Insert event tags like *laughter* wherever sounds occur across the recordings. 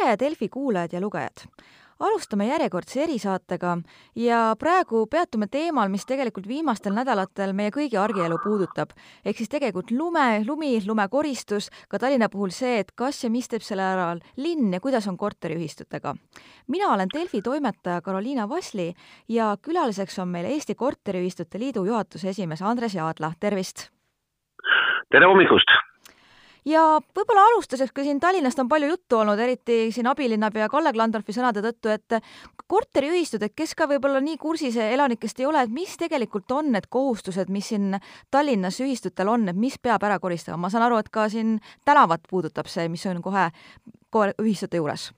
tere, Delfi kuulajad ja lugejad! alustame järjekordse erisaatega ja praegu peatume teemal, mis tegelikult viimastel nädalatel meie kõigi argielu puudutab. ehk siis tegelikult lume, lumi, lumekoristus, ka Tallinna puhul see, et kas ja mis teeb selle ära linn ja kuidas on korteriühistutega. mina olen Delfi toimetaja Karoliina Vasli ja külaliseks on meil Eesti Korteriühistute Liidu juhatuse esimees Andres Jaadla, tervist! tere hommikust! Ja võib-olla alustuseks, kui siin Tallinnast on palju juttu olnud, eriti siin abilinnapea Kalle Klandorfi sõnade tõttu, et korteriühistud, et kes ka võib-olla nii kursis elanikest ei ole, et mis tegelikult on need kohustused, mis siin Tallinnas ühistutel on, et mis peab ära koristama, ma saan aru, et ka siin tänavat puudutab see, mis on kohe, kohe ühistute juures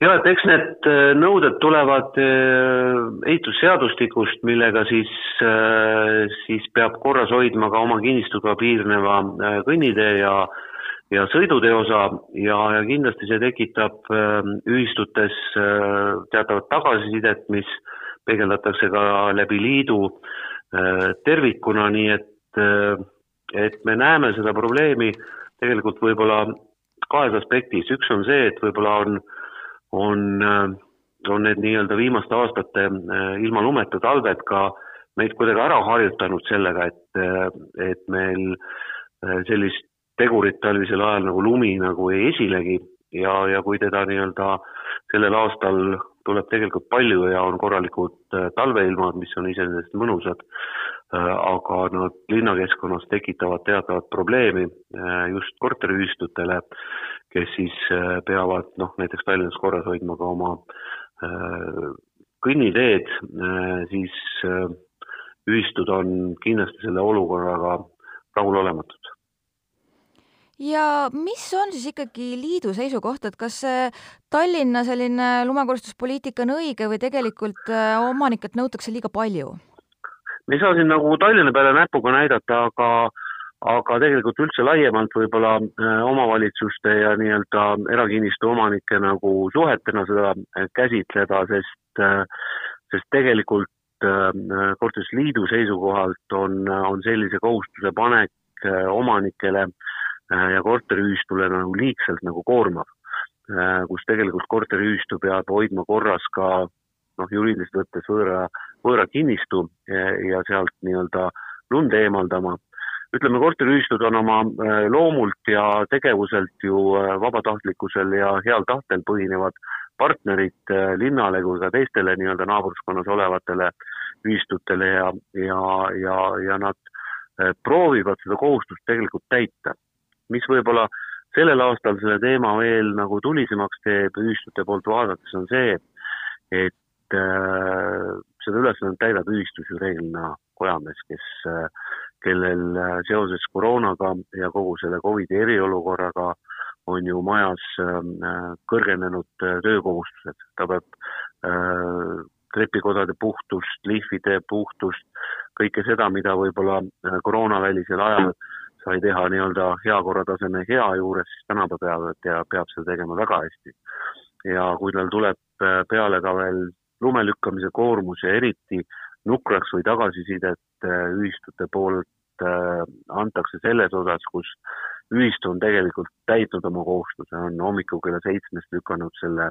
ja et eks need äh, nõuded tulevad äh, ehitusseadustikust, millega siis, äh, siis peab korras hoidma ka oma kinnistuga piirneva kõnnitee ja ja sõidutee osa. Ja, ja kindlasti see tekitab ühistutes teatavat tagasisidet, mis peegeldatakse ka läbi liidu tervikuna, nii et, et me näeme seda probleemi tegelikult võib-olla kahes aspektis, üks on see, et võib-olla on äh, on, äh, on need nii-öelda viimaste aastate äh, ilma lumeta talved ka meid kuidagi ära harjutanud sellega, et, äh, et meil sellist tegurit talvisel ajal nagu lumi nagu ei esilegi. Ja, ja kui teda nii-öelda sellel aastal tuleb tegelikult palju ja on korralikud talveilmad, mis on iseenesest mõnusad, aga nad linnakeskkonnas tekitavad teatavat probleemi just korteriühistutele kes siis äh, peavad noh, näiteks Tallinnas korras hoidma ka oma äh, kõnniteed, äh, siis ühistud on kindlasti selle olukorraga rahulolematud. ja mis on siis ikkagi liidu seisukoht, et kas Tallinna selline lumekoristuspoliitika on õige või tegelikult omanikelt nõutakse liiga palju? me ei saa siin nagu Tallinna peale näpuga näidata, aga aga tegelikult üldse laiemalt võib-olla äh, omavalitsuste ja nii-öelda erakinnistu omanike nagu suhetena seda äh, käsitleda, sest, äh, sest tegelikult korteriühistuse seisukohalt on, on sellise kohustuse panek omanikele ja korteriühistule nagu liigselt nagu koormav, kus tegelikult korteriühistu peab hoidma korras ka noh, juriidiliselt võttes võõra, võõra kinnistu ja, ja sealt nii-öelda lund eemaldama ütleme, korteriühistud on oma äh, loomult ja tegevuselt ju äh, vabatahtlikkusel ja heal tahtel põhinevad partnerid äh, linnale kui ka teistele nii-öelda naabruskonnas olevatele ühistutele ja, ja, ja, ja nad proovivad seda kohustust tegelikult täita. mis võib-olla sellel aastal selle teema veel nagu tulisemaks teeb ühistute poolt vaadates, on see, et äh, seda ülesannet täidab ühistus ju reeglina kojamees, kes äh, kellel äh, seoses koroonaga ja kogu selle Covidi eriolukorraga on ju majas ähm, äh, kõrgenenud äh, töökohustused, ta peab trepikodade puhtust, lihvide puhtust, kõike seda, mida võib-olla koroonavälisel ajal sai teha nii-öelda hea korrataseme hea juures, siis tänapäeva peab, ja peab seda tegema väga hästi. ja kui tal tuleb peale ka veel lumelükkamise koormus ja eriti nukraks või tagasisidet ühistute poolt äh, antakse selles osas, kus ühistu on tegelikult täitnud oma kohustuse, on hommikul kella seitsmest lükanud selle,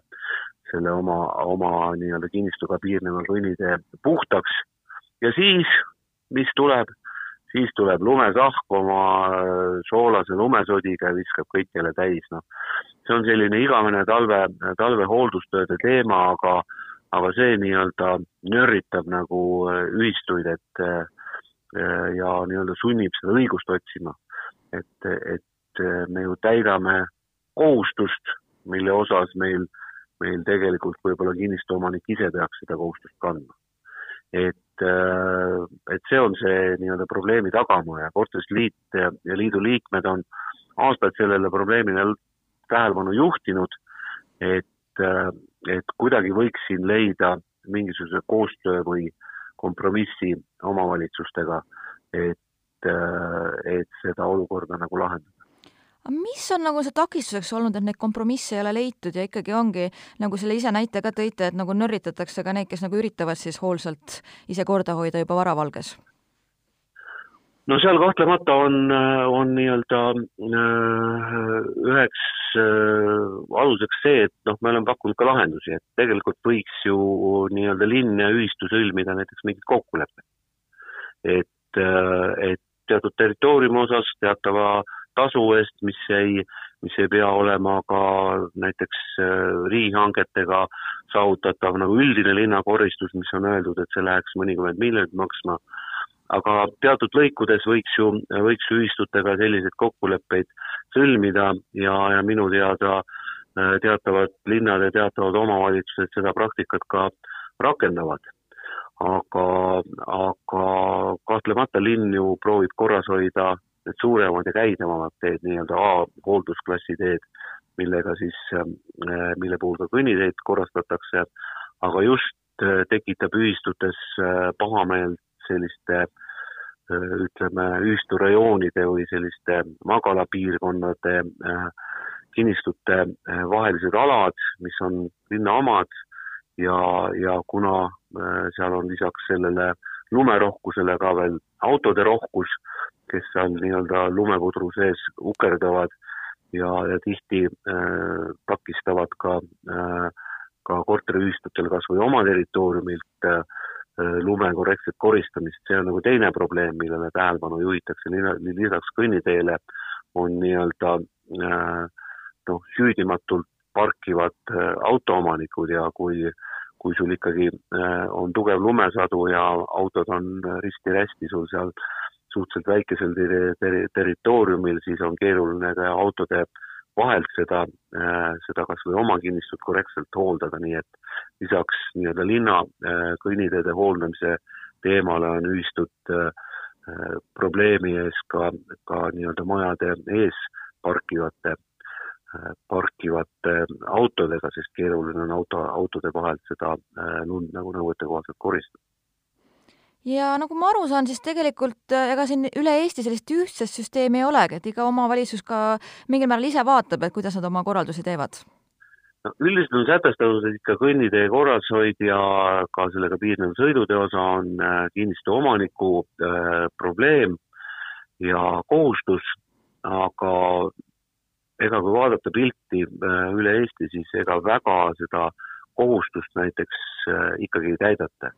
selle oma, oma nii-öelda kinnistuga piirneva kõnnitee puhtaks ja siis, mis tuleb, siis tuleb lumesahk oma äh, soolase lumesodiga ja viskab kõik jälle täis, noh. see on selline igavene talve, talvehooldustööde teema, aga aga see nii-öelda nörritab nagu äh, ühistuid, et äh, ja nii-öelda sunnib seda õigust otsima. et, et me ju täidame kohustust, mille osas meil, meil tegelikult võib-olla kinnistuomanik ise peaks seda kohustust kandma. et, et see on see nii-öelda probleemi tagamaa ja Korterite Liit ja liidu liikmed on aastaid sellele probleemile tähelepanu juhtinud, et, et kuidagi võiks siin leida mingisuguse koostöö või kompromissi omavalitsustega, et, et seda olukorda nagu lahendada mis on nagu see takistuseks olnud, et neid kompromisse ei ole leitud ja ikkagi ongi, nagu selle ise näite ka tõite, et nagu nörritatakse ka neid, kes nagu üritavad siis hoolsalt ise korda hoida juba varavalges? No seal kahtlemata on, on nii-öelda äh, üheks äh, aluseks see, et noh, me oleme pakkunud ka lahendusi, et tegelikult võiks ju nii-öelda linn ja ühistu sõlmida näiteks mingid kokkulepped. et, äh, et teatud territooriumi osas teatava tasu eest, mis ei, mis ei pea olema ka näiteks riigihangetega saavutatav nagu üldine linnakoristus, mis on öeldud, et see läheks mõnikümmend miljonit maksma aga teatud lõikudes võiks ju, võiks ju ühistutega selliseid kokkuleppeid sõlmida ja, ja minu teada äh, teatavad linnad ja teatavad omavalitsused seda praktikat ka rakendavad. aga, aga kahtlemata linn ju proovib korras hoida need suuremad ja käidavamad teed, nii-öelda A-hooldusklassi teed, millega siis, äh, mille puhul ka kõnniteed korrastatakse, aga just äh, tekitab ühistutes pahameelt selliste äh, ütleme, ühisturajoonide või selliste magalapiirkonnade äh, kinnistute äh, vahelised alad, mis on linna omad ja, ja kuna seal on lisaks sellele lumerohkusele ka veel autode rohkus, kes seal nii-öelda lumepudru sees ukerdavad ja, ja tihti äh, takistavad ka äh, ka korteriühistutel kas või oma territooriumilt äh, lume korrektset koristamist, see on nagu teine probleem, millele tähelepanu juhitakse, lisaks kõnniteele on nii-öelda äh, noh, süüdimatult parkivad äh, autoomanikud ja kui, kui sul ikkagi on tugev lumesadu ja autod on risti-rästi sul seal suhteliselt väikesel ter ter territooriumil, siis on keeruline ka autode äh, vahelt seda, äh, seda kas või oma kinnistut korrektselt hooldada, nii et lisaks nii-öelda linna äh, kõnniteede hooldamise teemale on ühistud äh, probleemi ees ka, ka nii-öelda majade ees parkivate, parkivate autodega, sest keeruline on auto, autode vahelt seda lund nagu nõuetekohaselt koristada ja nagu ma aru saan, siis tegelikult äh, ega siin üle Eesti sellist ühtset süsteemi ei olegi, et iga omavalitsus ka mingil määral ise vaatab, et kuidas nad oma korraldusi teevad. No üldiselt on sätestatud, et ikka kõnnitee korrashoid ja ka sellega piirnev sõidutee osa on äh, kinnistu omaniku äh, probleem ja kohustus, aga ega kui vaadata pilti äh, üle Eesti, siis ega väga seda kohustust näiteks äh, ikkagi ei täidata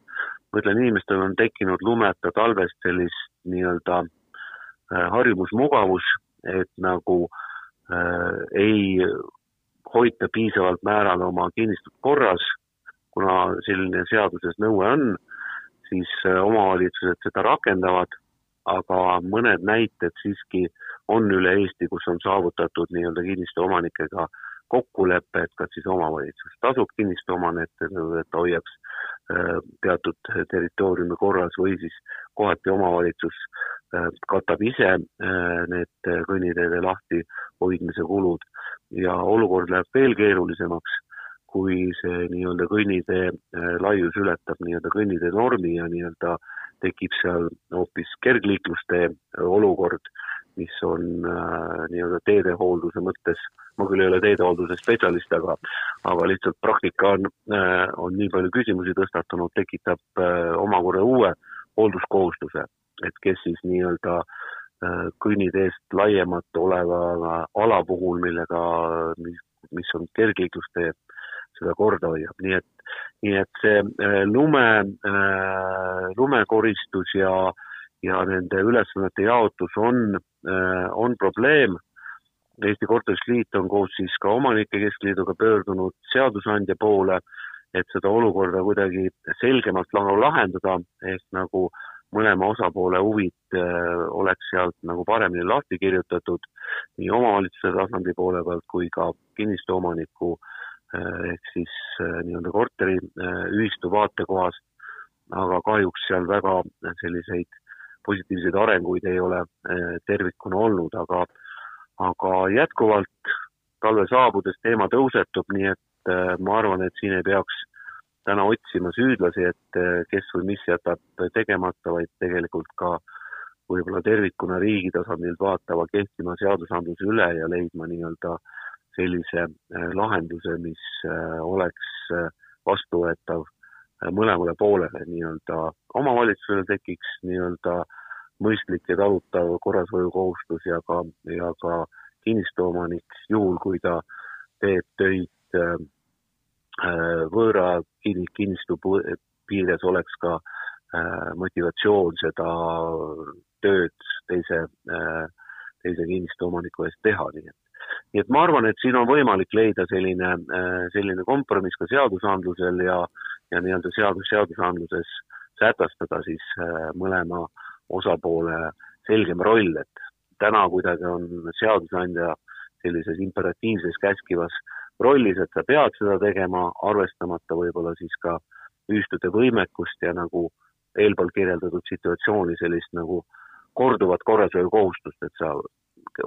ma ütlen, inimestel on tekkinud lumeta talvest sellist nii-öelda äh, harjumusmugavus, et nagu äh, ei hoita piisavalt määral oma kinnistut korras, kuna selline seaduses nõue on, siis äh, omavalitsused seda rakendavad, aga mõned näited siiski on üle Eesti, kus on saavutatud nii-öelda kinnistu omanikega kokkulepe, et kas siis omavalitsus tasub kinnistu omanik, et ta hoiaks Äh, teatud territooriumi korras või siis kohati omavalitsus äh, katab ise äh, need kõnniteede lahti hoidmise kulud ja olukord läheb veel keerulisemaks, kui see nii-öelda kõnnitee laius ületab nii-öelda kõnnitee normi ja nii-öelda tekib seal hoopis kergliiklustee olukord mis on äh, nii-öelda teedehoolduse mõttes, ma küll ei ole teedehoolduse spetsialist, aga, aga lihtsalt praktika on äh,, on nii palju küsimusi tõstatanud, tekitab äh, omakorda uue hoolduskohustuse, et kes siis nii-öelda äh, kõnniteest laiemat oleva ala puhul, millega, mis, mis on kergliiklustee, seda korda hoiab, nii et, nii et see äh, lume äh,, lumekoristus ja äh, ja nende ülesannete jaotus on, äh, on probleem. Eesti Korterite Liit on koos siis ka Omanike Keskliiduga pöördunud seadusandja poole, et seda olukorda kuidagi selgemalt lahendada, ehk nagu mõlema osapoole huvid äh, oleks sealt nagu paremini lahti kirjutatud nii omavalitsuse tasandi poole pealt kui ka kinnistuomaniku äh, ehk siis nii-öelda korteriühistu vaatekohast, aga kahjuks seal väga selliseid positiivseid arenguid ei ole eh, tervikuna olnud, aga, aga jätkuvalt talve saabudes teema tõusetub, nii et eh, ma arvan, et siin ei peaks täna otsima süüdlasi, et eh, kes või mis jätab tegemata, vaid tegelikult ka võib-olla tervikuna riigi tasandilt vaatama kehtima seadusandluse üle ja leidma nii-öelda sellise lahenduse, mis oleks vastuvõetav mõlemale poolele, nii-öelda. Omavalitsusele tekiks nii-öelda mõistlik ja talutav korrashoiukohustus ja ka, ja ka kinnistuomanik, juhul kui ta teeb töid äh, äh võõra kinnistu piires, oleks ka äh, motivatsioon seda tööd teise äh,, teise kinnistuomaniku eest teha, nii et nii et ma arvan, et siin on võimalik leida selline, äh, selline kompromiss ka seadusandlusel ja, ja nii-öelda seadus, seadusandluses sätestada siis äh, mõlema osapoole selgem roll, et täna kuidagi on seadusandja sellises imperatiivses käskivas rollis, et sa pead seda tegema, arvestamata võib-olla siis ka ühistute võimekust ja nagu eelpool kirjeldatud situatsiooni sellist nagu korduvat korrashoiukohustust, et sa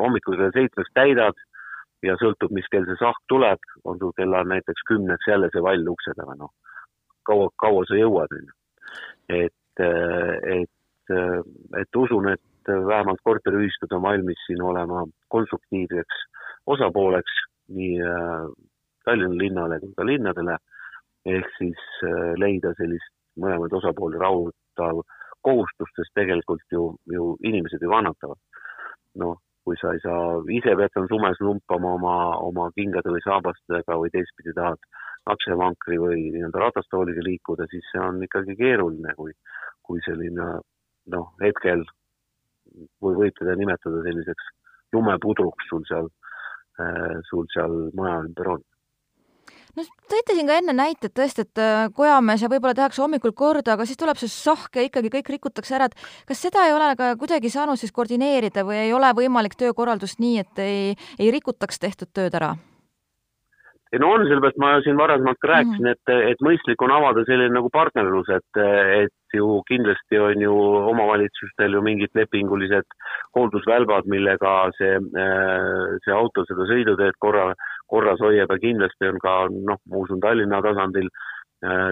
hommikul kell seitsmeks täidad ja sõltub, mis kell see sahk tuleb, on sul kella näiteks kümneks jälle see vall ukse taga, noh, kaua, kaua sa jõuad, on ju. et, et, et usun, et vähemalt korteriühistud on valmis siin olema konstruktiivseks osapooleks nii äh, Tallinna linnale kui ka linnadele, ehk siis leida sellist mõlemaid osapooli rahuldav kohustus, sest tegelikult ju, ju inimesed ju kannatavad. noh, kui sa ei saa, ise pead seal sumes lumpama oma, oma kingade või saabastega või teistpidi tahad lapsevankri või nii-öelda ratastooliga liikuda, siis see on ikkagi keeruline, kui, kui selline noh, hetkel või võib teda nimetada selliseks lumepudruks sul seal, sul seal maja ümber on no tõite siin ka enne näite, et tõesti, et äh, kojamees ja võib-olla tehakse hommikul korda, aga siis tuleb see sahk ja ikkagi kõik rikutakse ära, et kas seda ei ole ka kuidagi saanud siis koordineerida või ei ole võimalik töökorraldust nii, et ei, ei rikutaks tehtud tööd ära? ei no on, sellepärast ma siin varasemalt ka rääkisin -hmm. et, et mõistlik on avada selline nagu partnerlus, et, et ju kindlasti on ju omavalitsustel ju mingid lepingulised hooldusvälbad, millega see, see auto seda sõiduteed korra, korras hoiab ja kindlasti on ka noh, ma usun Tallinna tasandil,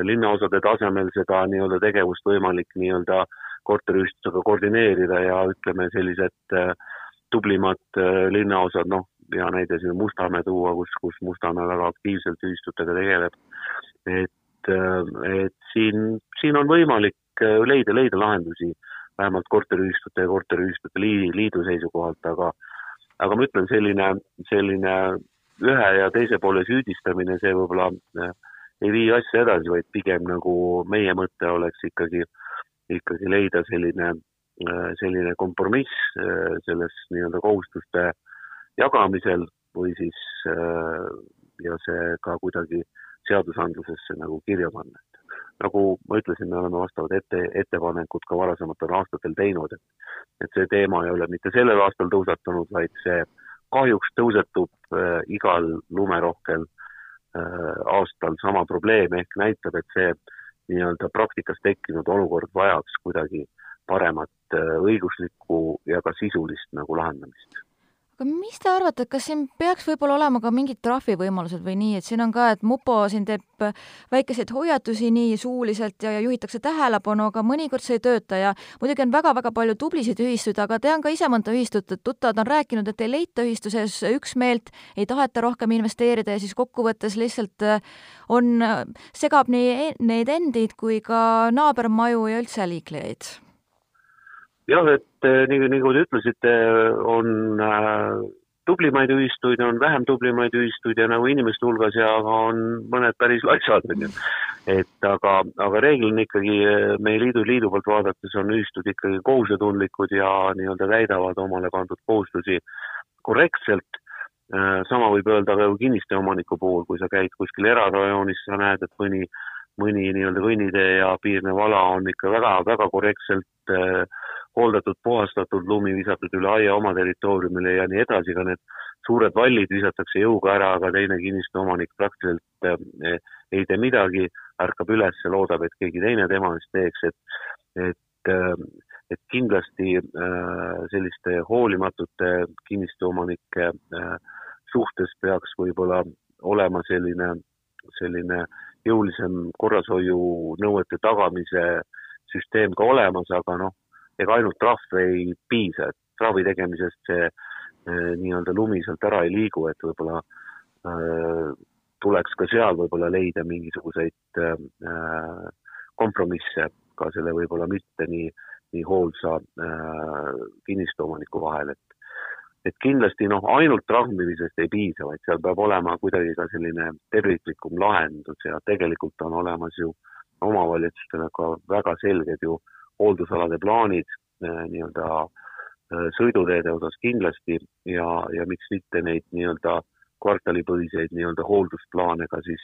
linnaosade tasemel seda nii-öelda tegevust võimalik nii-öelda korteriühistutega koordineerida ja ütleme, sellised tublimad linnaosad, noh, hea näide siin Mustamäe tuua, kus, kus Mustamäe väga aktiivselt ühistutega tegeleb. et, et siin, siin on võimalik leida, leida lahendusi vähemalt korteriühistute ja korteriühistute liidu seisukohalt, aga aga ma ütlen, selline, selline ühe ja teise poole süüdistamine, see võib-olla eh, ei vii asja edasi, vaid pigem nagu meie mõte oleks ikkagi, ikkagi leida selline, eh, selline kompromiss eh, selles nii-öelda kohustuste äh, jagamisel või siis äh, ja see ka kuidagi seadusandlusesse nagu kirja panna. nagu ma ütlesin, me oleme vastavad ette, ettepanekud ka varasematel aastatel teinud, et et see teema ei ole mitte sellel aastal tõusetunud, vaid see kahjuks tõusetub äh, igal lumerohkel äh, aastal sama probleem, ehk näitab, et see nii-öelda praktikas tekkinud olukord vajaks kuidagi paremat äh, õiguslikku ja ka sisulist nagu lahendamist aga mis te arvate, kas siin peaks võib-olla olema ka mingid trahvivõimalused või nii, et siin on ka, et mupo siin teeb väikeseid hoiatusi nii suuliselt ja, ja juhitakse tähelepanu, aga mõnikord see ei tööta ja muidugi on väga-väga palju tublisid ühistuid, aga tean ka ise mõnda ühistut, et tuttavad on rääkinud, et ei leita ühistu sees üksmeelt, ei taheta rohkem investeerida ja siis kokkuvõttes lihtsalt äh, on, segab nii e-, neid endid kui ka naabermaju ja üldse liiklejaid jah, et eh, nii, nagu te ütlesite, on äh, tublimaid ühistuid, on vähem tublimaid ühistuid ja nagu inimeste hulgas ja on mõned päris latsad, on ju. et aga, aga reeglina ikkagi eh, meie liidu, liidu poolt vaadates on ühistud ikkagi kohusetundlikud ja nii-öelda täidavad omale pandud kohustusi korrektselt äh,. sama võib öelda ka ju kinnisteomaniku puhul, kui sa käid kuskil erarajoonis, sa näed, et mõni, mõni nii-öelda kõnnitee ja piirnev ala on ikka väga-väga korrektselt äh, hooldatud, puhastatud lumi visatud üle aia oma territooriumile ja nii edasi, ka need suured vallid visatakse jõuga ära, aga teine kinnistuomanik praktiliselt eh, ei tee midagi, ärkab üles ja loodab, et keegi teine tema eest teeks, et, et, eh, et kindlasti eh, selliste hoolimatute kinnistuomanike suhtes peaks võib-olla olema selline, selline jõulisem korrashoiunõuete tagamise süsteem ka olemas, aga noh, ega ainult trahv ei piisa, et trahvi tegemisest see äh, nii-öelda lumi sealt ära ei liigu, et võib-olla äh, tuleks ka seal võib-olla leida mingisuguseid äh, kompromisse ka selle võib-olla mitte nii, nii hoolsa äh, kinnistuomaniku vahel, et et kindlasti noh, ainult trahvimisest ei piisa, vaid seal peab olema kuidagi ka selline terviklikum lahendus ja tegelikult on olemas ju omavalitsustele ka väga selged ju hooldusalade plaanid äh, nii-öelda äh, sõiduteede osas kindlasti ja, ja miks mitte neid nii-öelda kvartalipõhiseid nii-öelda hooldusplaane ka siis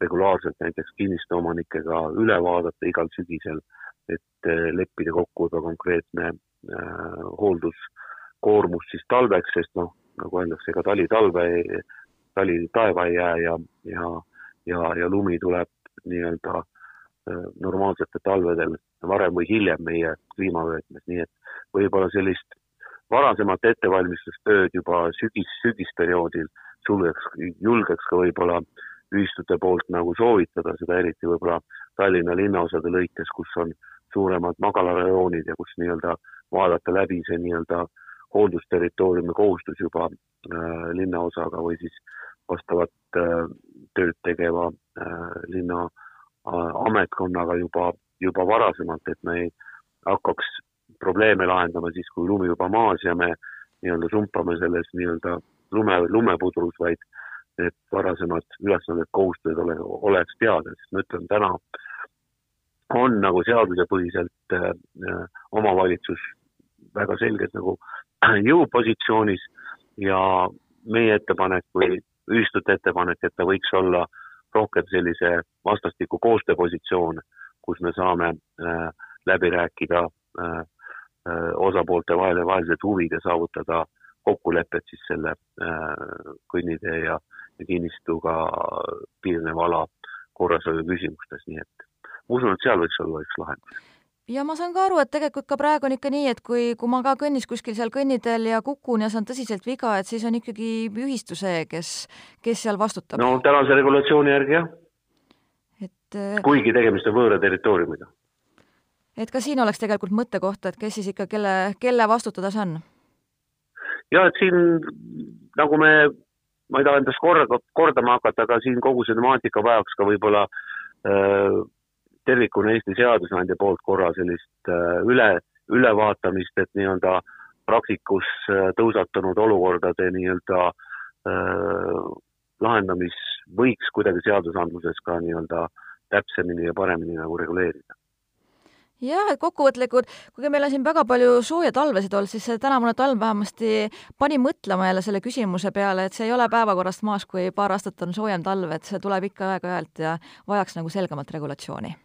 regulaarselt näiteks kinnistuomanikega üle vaadata igal sügisel, et äh, leppida kokku juba konkreetne äh, hoolduskoormus siis talveks, sest noh, nagu öeldakse, ega tali talve, tali taeva ei jää ja, ja, ja, ja lumi tuleb nii-öelda äh, normaalsetel talvedel varem või hiljem meie kliimavöötmes, nii et võib-olla sellist varasemat ettevalmistustööd juba sügis, sügisperioodil julgeks, julgeks ka võib-olla äh, ühistute poolt nagu soovitada, seda eriti võib-olla Tallinna linnaosade lõikes, kus on suuremad magalarajoonid ja kus nii-öelda vaadata läbi see nii-öelda hooldusterritooriumi kohustus juba äh, linnaosaga või siis vastavat äh, tööd tegeva äh, linna äh, ametkonnaga juba, juba varasemalt, et me ei hakkaks probleeme lahendama siis, kui lumi juba maas ja me nii-öelda sumpame selles nii-öelda lume, lumepudrus, vaid need varasemad ülesanded, kohustused ole, oleks teada, sest ma ütlen, täna on nagu seadusepõhiselt äh, omavalitsus väga selgelt nagu *clears throat* jõupositsioonis ja meie ettepanek või ühistute ettepanek, et ta võiks olla rohkem sellise vastastiku koostööpositsioon, kus me saame äh, läbi rääkida äh, äh, osapoolte vahel ja vahelised huvid ja saavutada kokkulepet siis selle kõnnitee ja äh, kinnistuga piirneva ala korrashoiu küsimustes, nii et ma usun, et seal võiks olla üks lahendus ja ma saan ka aru, et tegelikult ka praegu on ikka nii, et kui, kui ma ka kõnnis kuskil seal kõnniteel ja kukun ja saan tõsiselt viga, et siis on ikkagi ühistu see, kes, kes seal vastutab. no tänase regulatsiooni järgi jah. et kuigi tegemist on võõra territooriumiga. et ka siin oleks tegelikult mõttekoht, et kes siis ikka, kelle, kelle vastutada see on? ja et siin nagu me ma ei taha endast korda, kordama hakata, aga siin kogu see temaatika vajaks ka võib-olla äh, tervikuna Eesti seadusandja poolt korra sellist äh, üle, ülevaatamist, et nii-öelda praktikus äh, tõusetunud olukordade nii-öelda äh, lahendamis võiks kuidagi seadusandluses ka nii-öelda täpsemini ja paremini nagu reguleerida jah, et kokkuvõtlikult, kuigi meil on siin väga palju sooja talvesid olnud, siis see tänavune talv vähemasti pani mõtlema jälle selle küsimuse peale, et see ei ole päevakorrast maas, kui paar aastat on soojem talv, et see tuleb ikka aeg-ajalt ja vajaks nagu selgemat regulatsiooni.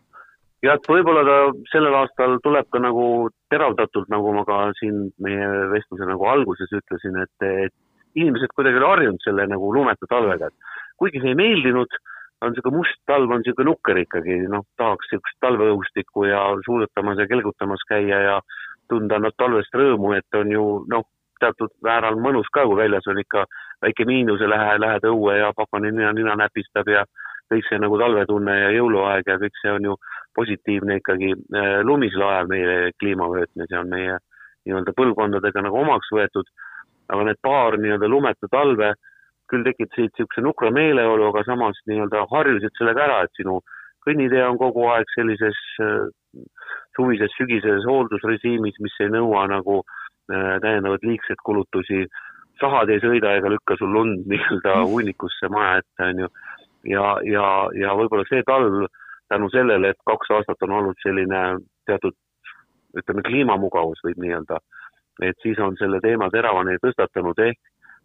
Jah, et võib-olla ta sellel aastal tuleb ka nagu teravdatult, nagu ma ka siin meie vestluse nagu alguses ütlesin, et, et inimesed kuidagi on harjunud selle nagu lumeta talvega, et kuigi see ei meeldinud on niisugune must talv, on niisugune nukker ikkagi, noh, tahaks niisugust talveõhustikku ja suusatamas ja kelgutamas käia ja tunda noh, talvest rõõmu, et on ju noh, teatud määral mõnus ka, kui väljas on ikka väike miinus ja lähe, lähed õue ja pakane nina, nina näpistab ja kõik see nagu talvetunne ja jõuluaeg ja kõik see on ju positiivne ikkagi äh, lumisel ajal meie kliimavöötmes ja on meie nii-öelda põlvkondadega nagu omaks võetud. aga need paar nii-öelda lumeta talve küll tekitasid niisuguse nukra meeleolu, aga samas nii-öelda harjusid sellega ära, et sinu kõnnitee on kogu aeg sellises äh, suvises, sügiseses hooldusrežiimis, mis ei nõua nagu äh, täiendavaid liigseid kulutusi, sahad ei sõida ega lükka sul lund *laughs* nii-öelda mm. hunnikusse maja ette, on ju. Ja, ja, ja võib-olla see talv tänu sellele, et kaks aastat on olnud selline teatud ütleme, kliimamugavus võib nii-öelda, et siis on selle teema teravani tõstatanud, ehk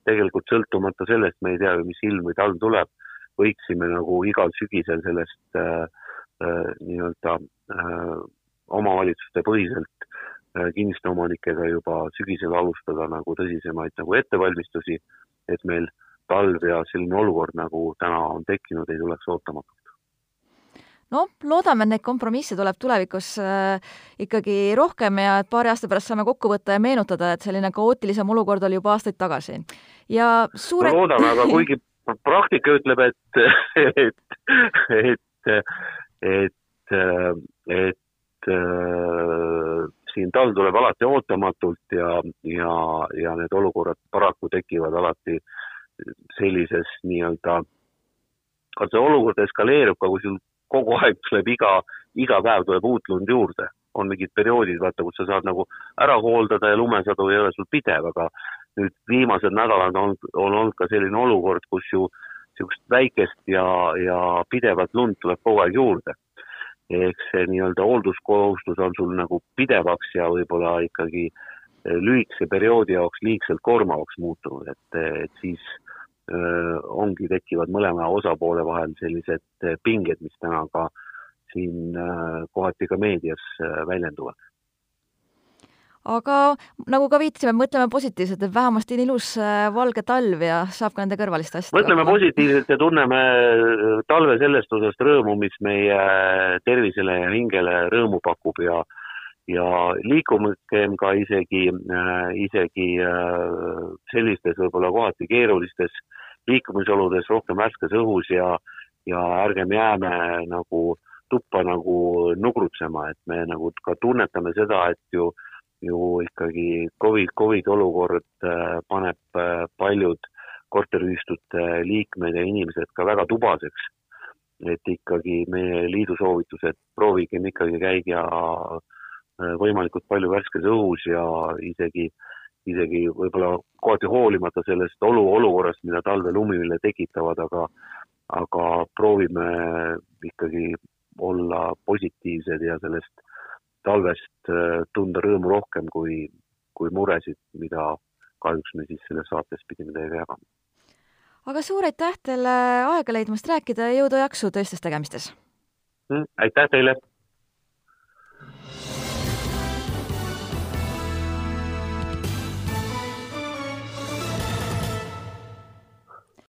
tegelikult sõltumata sellest, me ei tea ju, mis ilm või talv tuleb, võiksime nagu igal sügisel sellest äh, äh, nii-öelda äh, omavalitsuste põhiselt äh, kinnistuomanikega juba sügisel alustada nagu tõsisemaid nagu ettevalmistusi, et meil talv ja selline olukord, nagu täna on tekkinud, ei tuleks ootamatult noh, loodame, et neid kompromisse tuleb tulevikus äh, ikkagi rohkem ja et paari aasta pärast saame kokku võtta ja meenutada, et selline kaootilisem olukord oli juba aastaid tagasi. ja suure no loodame, aga *clears throat* kuigi praktika ütleb, et, et, et, et, et äh, siin talv tuleb alati ootamatult ja, ja, ja need olukorrad paraku tekivad alati sellises nii-öelda, see olukord eskaleerub ka, kui sul kogu aeg tuleb iga, iga päev tuleb uut lund juurde. on mingid perioodid, vaata, kus sa saad nagu ära hooldada ja lumesadu ei ole sul pidev, aga nüüd viimased nädalad on, on olnud ka selline olukord, kus ju niisugust väikest ja, ja pidevat lund tuleb kogu aeg juurde. ehk see nii-öelda hoolduskohustus on sul nagu pidevaks ja võib-olla ikkagi lühikese perioodi jaoks liigselt koormavaks muutunud, et, et siis öö, ongi, tekivad mõlema osapoole vahel sellised pinged, mis täna ka siin öö, kohati ka meedias väljenduvad aga nagu ka viitasime, mõtleme positiivselt, et vähemasti on ilus äh, valge talv ja saab ka nende kõrvaliste asjadega. mõtleme positiivselt ja tunneme äh, talve sellest osast rõõmu, mis meie tervisele ja hingele rõõmu pakub ja ja liikumegem ka isegi, äh, isegi sellistes võib-olla kohati keerulistes liikumisoludes rohkem värskes õhus ja, ja ärgem jääme nagu tuppa nagu nugrutsema, et me nagu ka tunnetame seda, et ju äh, ju ikkagi Covid, Covid olukord äh, paneb äh, paljud korteriühistute liikmed ja inimesed ka väga tubaseks. et ikkagi meie liidu soovitused, proovigem ikkagi käia äh, võimalikult palju värskes õhus ja isegi, isegi võib-olla kohati hoolimata sellest olu, olukorrast, mida talvelumimine tekitavad, aga, aga proovime ikkagi olla positiivsed ja sellest talvest äh, tunda rõõmu rohkem kui, kui muresid, mida kahjuks me siis selles saates pidime teiega jagama. aga suur aitäh teile aega leidmast rääkida ja jõudu-jaksu tõestes tegemistes! Mm, aitäh teile!